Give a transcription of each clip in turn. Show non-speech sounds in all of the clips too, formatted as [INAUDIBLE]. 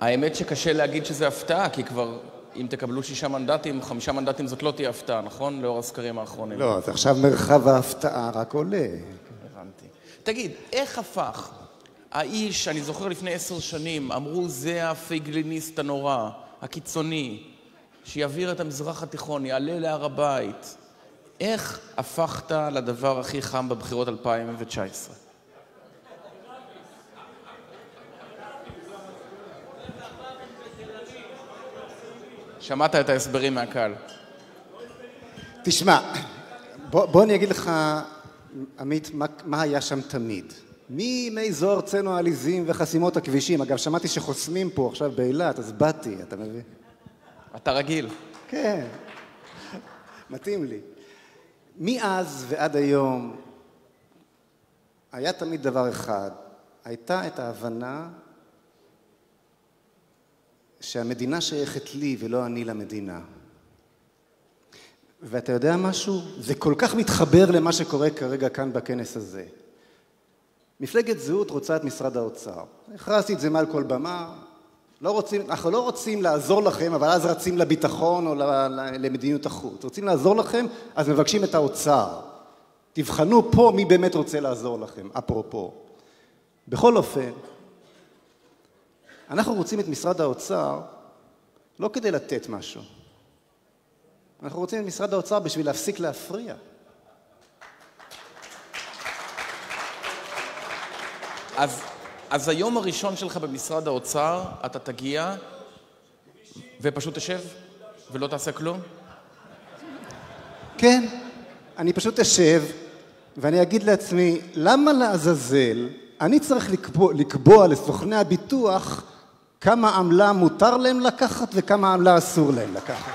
האמת שקשה להגיד שזה הפתעה, כי כבר אם תקבלו שישה מנדטים, חמישה מנדטים זאת לא תהיה הפתעה, נכון? לאור הסקרים האחרונים. לא, אז עכשיו מרחב ההפתעה רק עולה. הבנתי. תגיד, איך הפך האיש, אני זוכר לפני עשר שנים, אמרו זה הפייגליניסט הנורא, הקיצוני, שיעביר את המזרח התיכון, יעלה להר הבית. איך הפכת לדבר הכי חם בבחירות 2019? שמעת את ההסברים מהקהל. תשמע, בוא, בוא אני אגיד לך, עמית, מה, מה היה שם תמיד. מימי זו ארצנו העליזים וחסימות הכבישים. אגב, שמעתי שחוסמים פה עכשיו באילת, אז באתי, אתה מבין? אתה רגיל. כן, מתאים לי. מאז ועד היום היה תמיד דבר אחד, הייתה את ההבנה שהמדינה שייכת לי ולא אני למדינה. ואתה יודע משהו? זה כל כך מתחבר למה שקורה כרגע כאן בכנס הזה. מפלגת זהות רוצה את משרד האוצר. הכרזתי את זה מעל כל במה. לא רוצים, אנחנו לא רוצים לעזור לכם, אבל אז רצים לביטחון או למדיניות החוץ. רוצים לעזור לכם, אז מבקשים את האוצר. תבחנו פה מי באמת רוצה לעזור לכם, אפרופו. בכל אופן, אנחנו רוצים את משרד האוצר לא כדי לתת משהו. אנחנו רוצים את משרד האוצר בשביל להפסיק להפריע. אז, אז היום הראשון שלך במשרד האוצר, אתה תגיע ופשוט תשב ולא תעשה כלום? כן, אני פשוט אשב ואני אגיד לעצמי, למה לעזאזל אני צריך לקבוע, לקבוע לסוכני הביטוח כמה עמלה מותר להם לקחת וכמה עמלה אסור להם לקחת.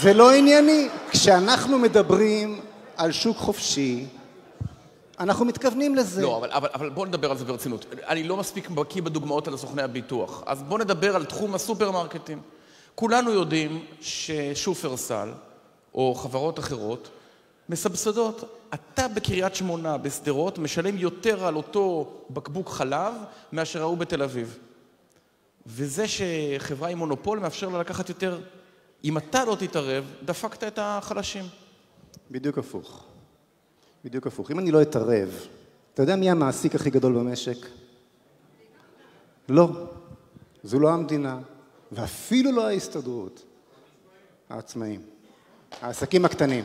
זה לא ענייני. כשאנחנו מדברים על שוק חופשי, אנחנו מתכוונים לזה. לא, אבל, אבל, אבל בואו נדבר על זה ברצינות. אני לא מספיק בקיא בדוגמאות על סוכני הביטוח, אז בואו נדבר על תחום הסופרמרקטים. כולנו יודעים ששופרסל, או חברות אחרות, מסבסדות. אתה בקריית שמונה, בשדרות, משלם יותר על אותו בקבוק חלב מאשר ההוא בתל אביב. וזה שחברה עם מונופול מאפשר לה לקחת יותר. אם אתה לא תתערב, דפקת את החלשים. בדיוק הפוך. בדיוק הפוך. אם אני לא אתערב, אתה יודע מי המעסיק הכי גדול במשק? לא. זו לא המדינה, ואפילו לא ההסתדרות. העצמאים. העסקים הקטנים.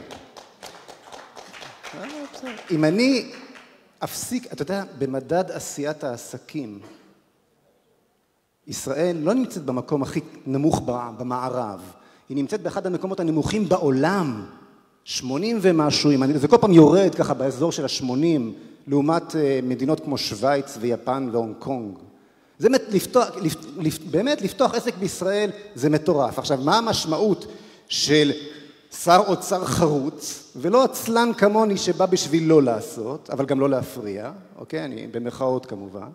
אם אני אפסיק, אתה יודע, במדד עשיית העסקים, ישראל לא נמצאת במקום הכי נמוך במערב, היא נמצאת באחד המקומות הנמוכים בעולם, 80 ומשהו, זה כל פעם יורד ככה באזור של ה-80, לעומת אה, מדינות כמו שווייץ ויפן והונג קונג. זה לפתוח, באמת לפתוח עסק בישראל זה מטורף. עכשיו, מה המשמעות של שר אוצר חרוץ, ולא עצלן כמוני שבא בשביל לא לעשות, אבל גם לא להפריע, אוקיי? אני במרכאות כמובן.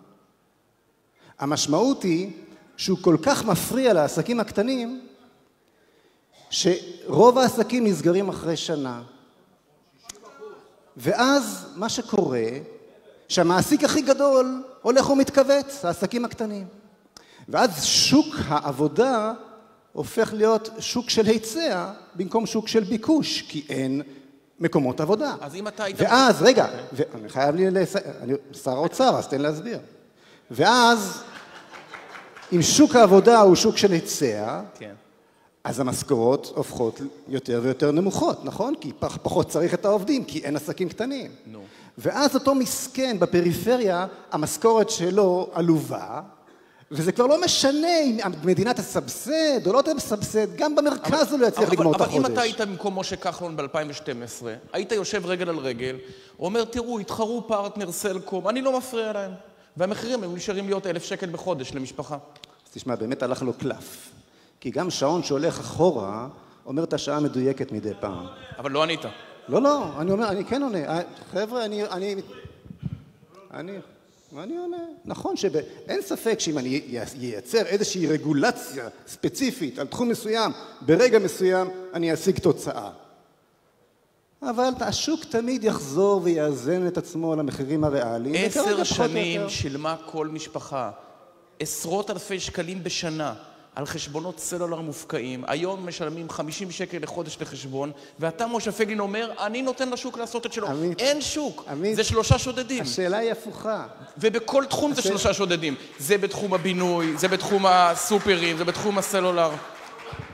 המשמעות היא שהוא כל כך מפריע לעסקים הקטנים, שרוב העסקים נסגרים אחרי שנה. ואז מה שקורה, שהמעסיק הכי גדול הולך ומתכווץ, העסקים הקטנים. ואז שוק העבודה הופך להיות שוק של היצע במקום שוק של ביקוש, כי אין מקומות עבודה. אז אם אתה היית... ואז, רגע, אני חייב לי לסיים, אני שר האוצר, אז תן להסביר. ואז, אם שוק העבודה הוא שוק של היצע, כן. אז המשכורות הופכות יותר ויותר נמוכות, נכון? כי פחות צריך את העובדים, כי אין עסקים קטנים. נו. ואז אותו מסכן בפריפריה, המשכורת שלו עלובה, וזה כבר לא משנה אם המדינה תסבסד או לא תסבסד, גם במרכז הוא לא יצליח לגמור את החודש. אבל אם אתה היית במקום משה כחלון ב-2012, היית יושב רגל על רגל, אומר, תראו, התחרו פרטנר סלקום, אני לא מפריע להם. והמחירים הם נשארים להיות אלף שקל בחודש למשפחה. אז תשמע, באמת הלך לו קלף. כי גם שעון שהולך אחורה, אומר את השעה המדויקת מדי פעם. אבל לא ענית. לא, לא, אני אומר, אני כן עונה. חבר'ה, אני... אני... אני... ואני עונה, נכון שאין ספק שאם אני אייצר איזושהי רגולציה ספציפית על תחום מסוים, ברגע מסוים אני אשיג תוצאה. אבל השוק תמיד יחזור ויאזן את עצמו על המחירים הריאליים. עשר שנים. שילמה כל משפחה עשרות אלפי שקלים בשנה על חשבונות סלולר מופקעים. היום משלמים 50 שקל לחודש לחשבון, ואתה, משה פייגלין, אומר, אני נותן לשוק לעשות את שלו. עמית, אין שוק, עמית, זה שלושה שודדים. השאלה היא הפוכה. ובכל תחום זה השאלה- שלושה שודדים. זה בתחום הבינוי, זה בתחום הסופרים, זה בתחום הסלולר.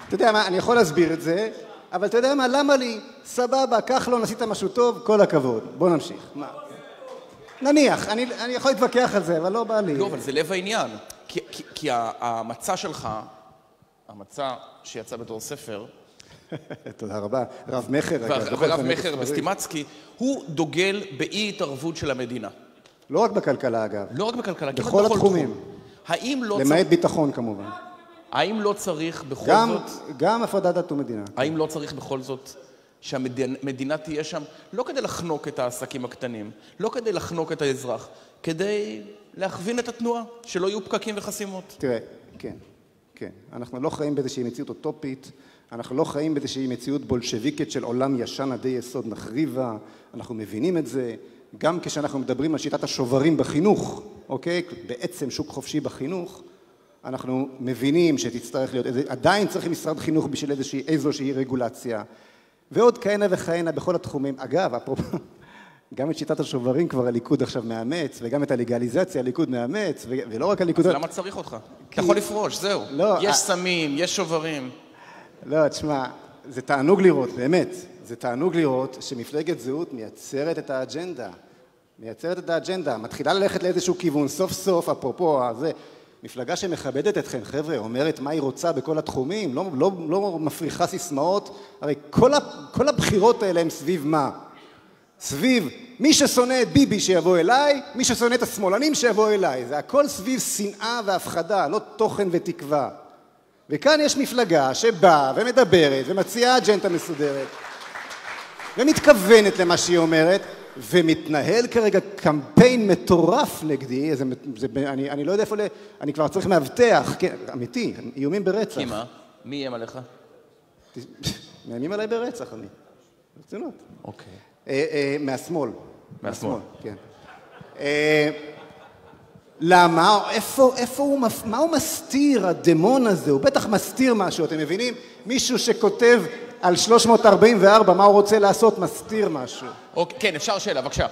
אתה יודע מה, אני יכול להסביר את זה, אבל אתה יודע מה, למה לי? סבבה, כחלון, עשית משהו טוב, כל הכבוד. בוא נמשיך. מה? נניח, אני, אני יכול להתווכח על זה, אבל לא בא לי. לא, אבל זה לב העניין. כי, כי, כי המצע שלך, המצע שיצא בתור ספר, [LAUGHS] תודה רבה. רב מכר, אגב. ורב זאת, מכר ספרים. וסטימצקי, הוא דוגל באי התערבות של המדינה. לא רק בכלכלה, אגב. לא רק בכלכלה, כמעט בכל התחומים. תחום. האם לא, למעט צריך, ביטחון, כמובן. האם לא צריך בכל גם, זאת, גם הפרדת דת ומדינה. האם לא צריך בכל זאת שהמדינה תהיה שם, לא כדי לחנוק את העסקים הקטנים, לא כדי לחנוק את האזרח, כדי להכווין את התנועה, שלא יהיו פקקים וחסימות. תראה, כן, כן. אנחנו לא חיים באיזושהי מציאות אוטופית, אנחנו לא חיים באיזושהי מציאות בולשביקית של עולם ישן עדי יסוד נחריבה, אנחנו מבינים את זה, גם כשאנחנו מדברים על שיטת השוברים בחינוך, אוקיי? בעצם שוק חופשי בחינוך, אנחנו מבינים שתצטרך להיות, עדיין צריך משרד חינוך בשביל איזושהי, איזושהי רגולציה, ועוד כהנה וכהנה בכל התחומים. אגב, אפרופו, גם את שיטת השוברים כבר הליכוד עכשיו מאמץ, וגם את הלגליזציה הליכוד מאמץ, ו- ולא רק הליכוד... אז למה צריך אותך? אתה יכול לפרוש, זהו. לא, יש אה- סמים, יש שוברים. לא, תשמע, זה תענוג לראות, באמת. זה תענוג לראות שמפלגת זהות מייצרת את האג'נדה. מייצרת את האג'נדה, מתחילה ללכת לאיזשהו כיוון, סוף סוף, אפרופו זה, מפלגה שמכבדת אתכם, חבר'ה, אומרת מה היא רוצה בכל התחומים, לא, לא, לא מפריחה סיסמאות, הרי כל, ה, כל הבחירות האלה הן סביב מה? סביב מי ששונא את ביבי שיבוא אליי, מי ששונא את השמאלנים שיבוא אליי. זה הכל סביב שנאה והפחדה, לא תוכן ותקווה. וכאן יש מפלגה שבאה ומדברת ומציעה אג'נדה מסודרת ומתכוונת למה שהיא אומרת ומתנהל כרגע קמפיין מטורף נגדי, זה, זה, אני, אני לא יודע איפה, ל- אני כבר צריך מאבטח, כן, אמיתי, איומים ברצח. כי מה? מי איים עליך? [LAUGHS] מאיימים עליי ברצח, אני. ברצינות. אוקיי. אה, מהשמאל. מהשמאל. כן. אה, למה? איפה, איפה הוא, מה הוא מסתיר, הדמון הזה? הוא בטח מסתיר משהו, אתם מבינים? מישהו שכותב על 344 מה הוא רוצה לעשות, מסתיר משהו. אוקיי, כן, אפשר שאלה, בבקשה.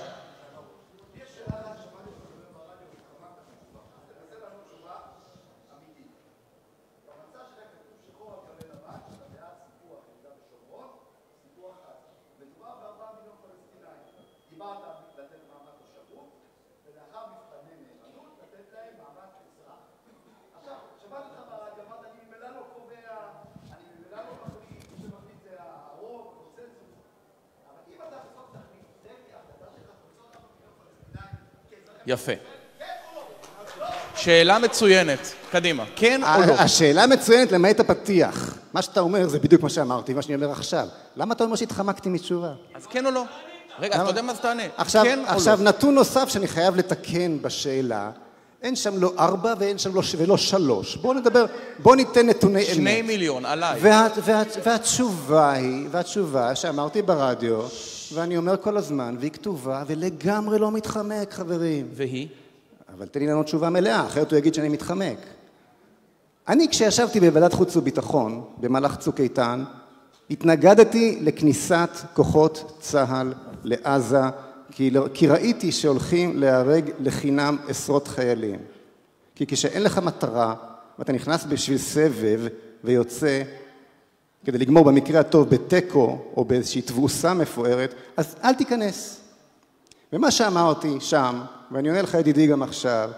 יפה. שאלה מצוינת. קדימה. כן או לא? השאלה מצוינת למעט הפתיח. מה שאתה אומר זה בדיוק מה שאמרתי, מה שאני אומר עכשיו. למה אתה אומר שהתחמקתי מתשובה? אז כן או לא? רגע, אתה יודע מה זה תענה? עכשיו, כן או עכשיו לא? נתון נוסף שאני חייב לתקן בשאלה, אין שם לא ארבע ואין שם לא, ש- ולא שלוש. בואו נדבר, בואו ניתן נתוני אמת. שני מיליון, עליי. וה, וה, והתשובה היא, והתשובה שאמרתי ברדיו, ואני אומר כל הזמן, והיא כתובה, ולגמרי לא מתחמק, חברים. והיא? אבל תן לי לענות תשובה מלאה, אחרת הוא יגיד שאני מתחמק. אני, כשישבתי בוועדת חוץ וביטחון, במהלך צוק איתן, התנגדתי לכניסת כוחות צה"ל לעזה, כי, לא- כי ראיתי שהולכים להיהרג לחינם עשרות חיילים. כי כשאין לך מטרה, ואתה נכנס בשביל סבב ויוצא, כדי לגמור במקרה הטוב בתיקו, או באיזושהי תבוסה מפוארת, אז אל תיכנס. ומה שאמרתי שם, ואני עונה לך ידידי גם עכשיו,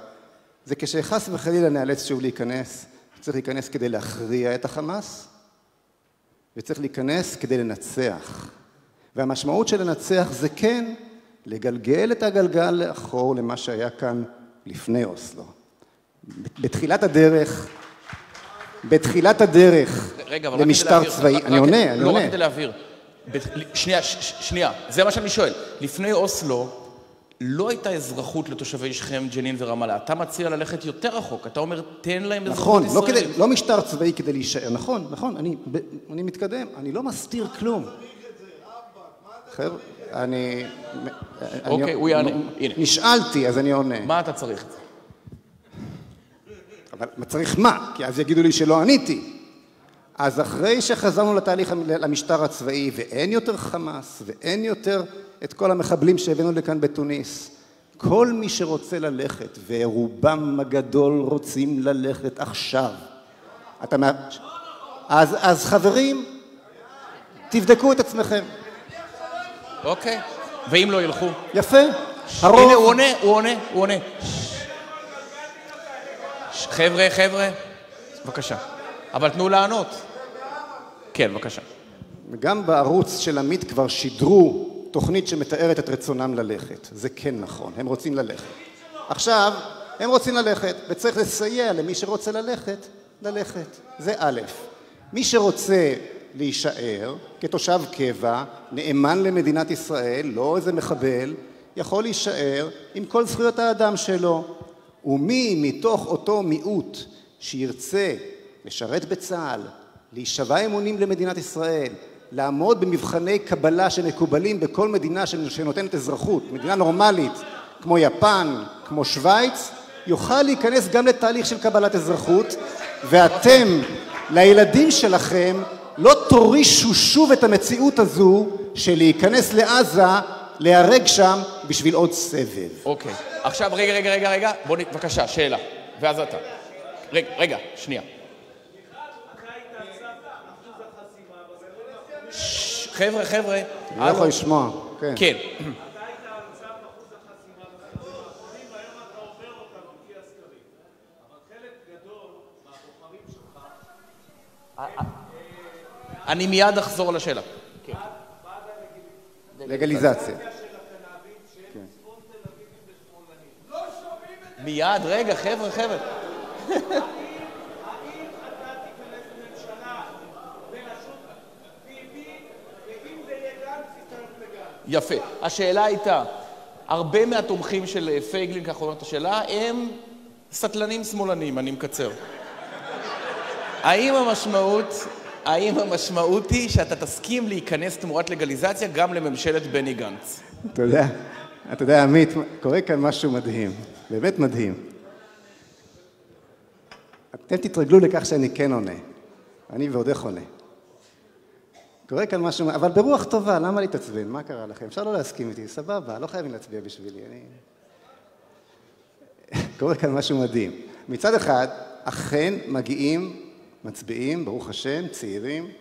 זה כשחס וחלילה נאלץ שוב להיכנס, צריך להיכנס כדי להכריע את החמאס, וצריך להיכנס כדי לנצח. והמשמעות של לנצח זה כן לגלגל את הגלגל לאחור למה שהיה כאן לפני אוסלו. בתחילת הדרך, בתחילת הדרך רגע, אבל למשטר. צבאי, אני עונה, אני לא, עונה. רק כדי להבהיר. שנייה, שנייה, זה מה שאני שואל. לפני אוסלו, לא הייתה אזרחות לתושבי שכם, ג'נין ורמאללה. אתה מציע ללכת יותר רחוק. אתה אומר, תן להם אזרחות נכון, לא, ישראלית. כדי, לא משטר צבאי כדי להישאר, נכון, נכון, אני, ב- אני מתקדם, אני לא מסתיר כלום. חבר'ה, אני... אוקיי, הוא יענה. הנה. נשאלתי, אז אני עונה. מה אתה צריך את זה? אבל צריך מה? כי אז יגידו לי שלא עניתי. אז אחרי שחזרנו לתהליך, למשטר הצבאי, ואין יותר חמאס, ואין יותר את כל המחבלים שהבאנו לכאן בתוניס, כל מי שרוצה ללכת, ורובם הגדול רוצים ללכת עכשיו. אתה מה... אז, אז חברים, תבדקו את עצמכם. אוקיי. ואם לא ילכו? יפה. הנה, הוא הרוב... עונה, הוא עונה, הוא עונה. חבר'ה, חבר'ה, בבקשה. אבל תנו לענות. כן, בבקשה. גם בערוץ של עמית כבר שידרו תוכנית שמתארת את רצונם ללכת. זה כן נכון, הם רוצים ללכת. עכשיו, הם רוצים ללכת, וצריך לסייע למי שרוצה ללכת, ללכת. זה א'. מי שרוצה להישאר כתושב קבע, נאמן למדינת ישראל, לא איזה מחבל, יכול להישאר עם כל זכויות האדם שלו. ומי מתוך אותו מיעוט שירצה לשרת בצה"ל, להישבע אמונים למדינת ישראל, לעמוד במבחני קבלה שמקובלים בכל מדינה שנותנת אזרחות, מדינה נורמלית כמו יפן, כמו שווייץ, יוכל להיכנס גם לתהליך של קבלת אזרחות, ואתם, לילדים שלכם, לא תורישו שוב את המציאות הזו של להיכנס לעזה, להיהרג שם בשביל עוד סבב. אוקיי. עכשיו, רגע, רגע, רגע, רגע. בוא נ... בבקשה, שאלה. ואז אתה. רגע, רגע, שנייה. ש- חבר'ה, חבר'ה. אני לא. יכול לשמוע. כן. כן. אני מיד אחזור לשאלה. לגליזציה. מיד, רגע, חבר'ה, חבר'ה. יפה. השאלה הייתה, הרבה מהתומכים של אה, פייגלין, כך אומרת השאלה, הם סטלנים שמאלנים, אני מקצר. האם המשמעות, האם המשמעות היא שאתה תסכים להיכנס תמורת לגליזציה גם לממשלת בני גנץ? אתה יודע, אתה יודע, עמית, קורה כאן משהו מדהים, באמת מדהים. אתם תתרגלו לכך שאני כן עונה. אני ועוד איך עונה. קורה כאן משהו, אבל ברוח טובה, למה להתעצבן? מה קרה לכם? אפשר לא להסכים איתי, סבבה, לא חייבים להצביע בשבילי. אני... [LAUGHS] קורה כאן משהו מדהים. מצד אחד, אכן מגיעים מצביעים, ברוך השם, צעירים,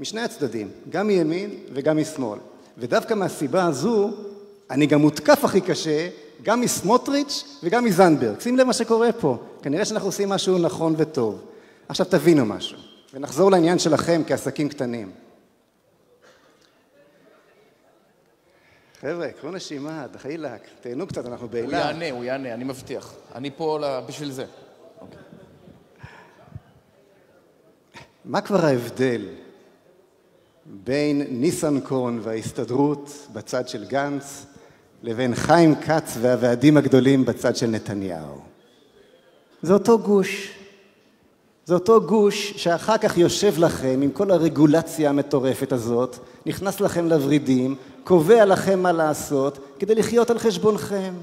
משני הצדדים, גם מימין וגם משמאל. ודווקא מהסיבה הזו, אני גם מותקף הכי קשה, גם מסמוטריץ' וגם מזנדברג. שים לב מה שקורה פה. כנראה שאנחנו עושים משהו נכון וטוב. עכשיו תבינו משהו, ונחזור לעניין שלכם כעסקים קטנים. חבר'ה, קחו נשימה, דחילק, תהנו קצת, אנחנו הוא באילת. יענה, הוא יענה, אני מבטיח. אני פה בשביל זה. אוקיי. מה כבר ההבדל בין ניסנקורן וההסתדרות בצד של גנץ לבין חיים כץ והוועדים הגדולים בצד של נתניהו? זה אותו גוש. זה אותו גוש שאחר כך יושב לכם עם כל הרגולציה המטורפת הזאת, נכנס לכם לוורידים, קובע לכם מה לעשות כדי לחיות על חשבונכם.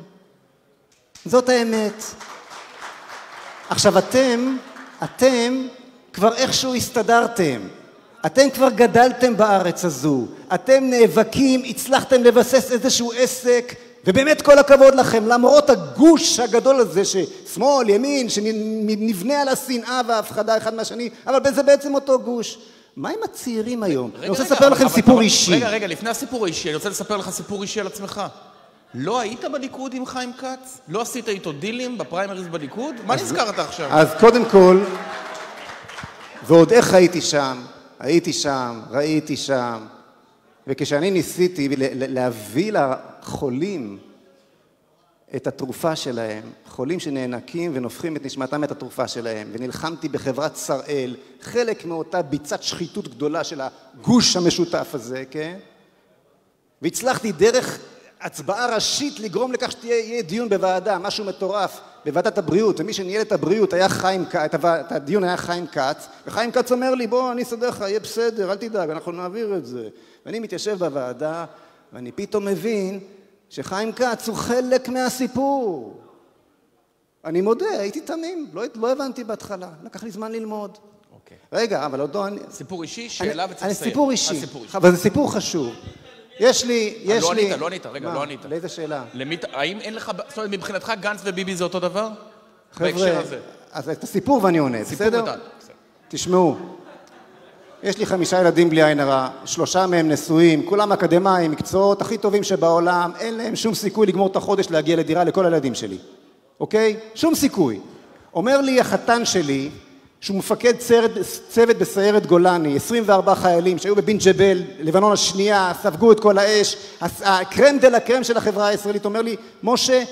זאת האמת. עכשיו אתם, אתם כבר איכשהו הסתדרתם. אתם כבר גדלתם בארץ הזו. אתם נאבקים, הצלחתם לבסס איזשהו עסק, ובאמת כל הכבוד לכם, למרות הגוש הגדול הזה, ששמאל, ימין, שנבנה על השנאה וההפחדה אחד מהשני, אבל זה בעצם אותו גוש. מה עם הצעירים היום? אני רוצה רגע, לספר אבל- לכם אבל- סיפור אבל- אישי. רגע, רגע, לפני הסיפור האישי, אני רוצה לספר לך סיפור אישי על עצמך. לא היית בליכוד עם חיים כץ? לא עשית איתו דילים בפריימריז בליכוד? מה נזכרת עכשיו? אז קודם כל, ועוד איך הייתי שם, הייתי שם, ראיתי שם, וכשאני ניסיתי להביא לחולים את התרופה שלהם, חולים שנאנקים ונופחים את נשמתם את התרופה שלהם, ונלחמתי בחברת שראל, חלק מאותה ביצת שחיתות גדולה של הגוש המשותף הזה, כן? והצלחתי דרך הצבעה ראשית לגרום לכך שיהיה דיון בוועדה, משהו מטורף, בוועדת הבריאות, ומי שניהל את הבריאות היה חיים כץ, את הדיון היה חיים כץ, וחיים כץ אומר לי, בוא, אני אסדר לך, יהיה בסדר, אל תדאג, אנחנו נעביר את זה. ואני מתיישב בוועדה, ואני פתאום מבין שחיים כץ הוא חלק מהסיפור. אני מודה, הייתי תמים, לא, לא הבנתי בהתחלה, לקח לי זמן ללמוד. אוקיי. רגע, אבל עוד לא... אני... סיפור אישי, שאלה וצריך לסיים. סיפור אישי. אבל זה סיפור חשוב. יש לי, יש לא לי... ענית, לא ענית, רגע, מה? לא ענית. לאיזה שאלה? למי, האם אין לך, זאת אומרת, מבחינתך גנץ וביבי זה אותו דבר? חבר'ה. אז את הסיפור ואני עונה. בסדר. תשמעו, יש לי חמישה ילדים בלי עין הרע, שלושה מהם נשואים, כולם אקדמאים, מקצועות הכי טובים שבעולם, אין להם שום סיכוי לגמור את החודש להגיע לדירה לכל הילדים שלי, אוקיי? שום סיכוי. אומר לי החתן שלי, שהוא מפקד צוות, צוות בסיירת גולני, 24 חיילים שהיו בבין ג'בל, לבנון השנייה, ספגו את כל האש, הקרם דה לה קרם של החברה הישראלית, אומר לי, משה,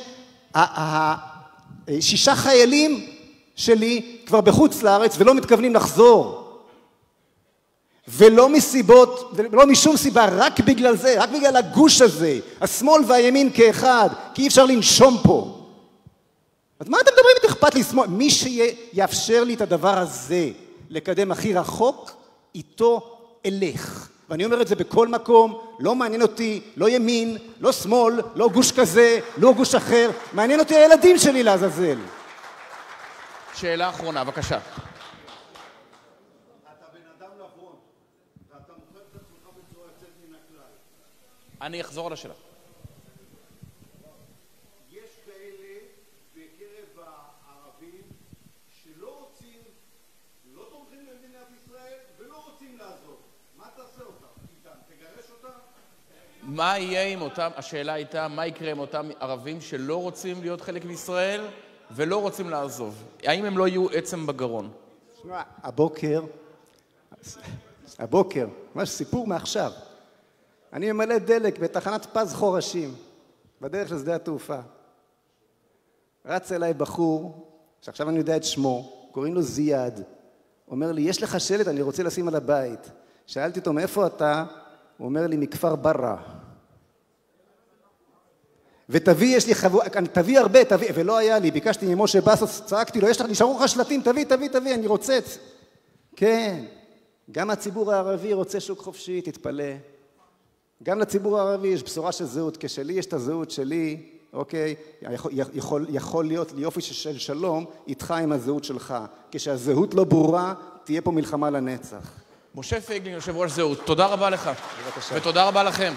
שישה חיילים שלי כבר בחוץ לארץ ולא מתכוונים לחזור. ולא מסיבות, ולא משום סיבה, רק בגלל זה, רק בגלל הגוש הזה, השמאל והימין כאחד, כי אי אפשר לנשום פה. אז מה אתם מדברים אכפת לי שמאל. מי שיאפשר לי את הדבר הזה לקדם הכי רחוק, איתו אלך. ואני אומר את זה בכל מקום, לא מעניין אותי, לא ימין, לא שמאל, לא גוש כזה, לא גוש אחר, מעניין אותי הילדים שלי לעזאזל. שאלה אחרונה, בבקשה. אני אחזור על השאלה. יש כאלה בקרב הערבים שלא רוצים, לא תומכים במדינת ישראל ולא רוצים לעזוב. מה תעשה אותם? איתם, תגרש אותם? מה יהיה עם אותם, השאלה הייתה, מה יקרה עם אותם ערבים שלא רוצים להיות חלק מישראל ולא רוצים לעזוב? האם הם לא יהיו עצם בגרון? תשמע, הבוקר, הבוקר, ממש סיפור מעכשיו. אני ממלא דלק בתחנת פז חורשים, בדרך לשדה התעופה. רץ אליי בחור, שעכשיו אני יודע את שמו, קוראים לו זיאד. אומר לי, יש לך שלט, אני רוצה לשים על הבית. שאלתי אותו, מאיפה אתה? הוא אומר לי, מכפר ברא. ותביא, יש לי חבו... תביא הרבה, תביא, ולא היה לי, ביקשתי ממשה בסוס, צעקתי לו, יש לך, נשארו לך שלטים, תביא, תביא, תביא, אני רוצה את זה. כן, גם הציבור הערבי רוצה שוק חופשי, תתפלא. גם לציבור הערבי יש בשורה של זהות, כשלי יש את הזהות שלי, אוקיי, יכול, יכול, יכול להיות לי יופי של שלום איתך עם הזהות שלך. כשהזהות לא ברורה, תהיה פה מלחמה לנצח. משה פייגלין, יושב ראש זהות, תודה רבה לך. בבקשה. ותודה רבה לכם.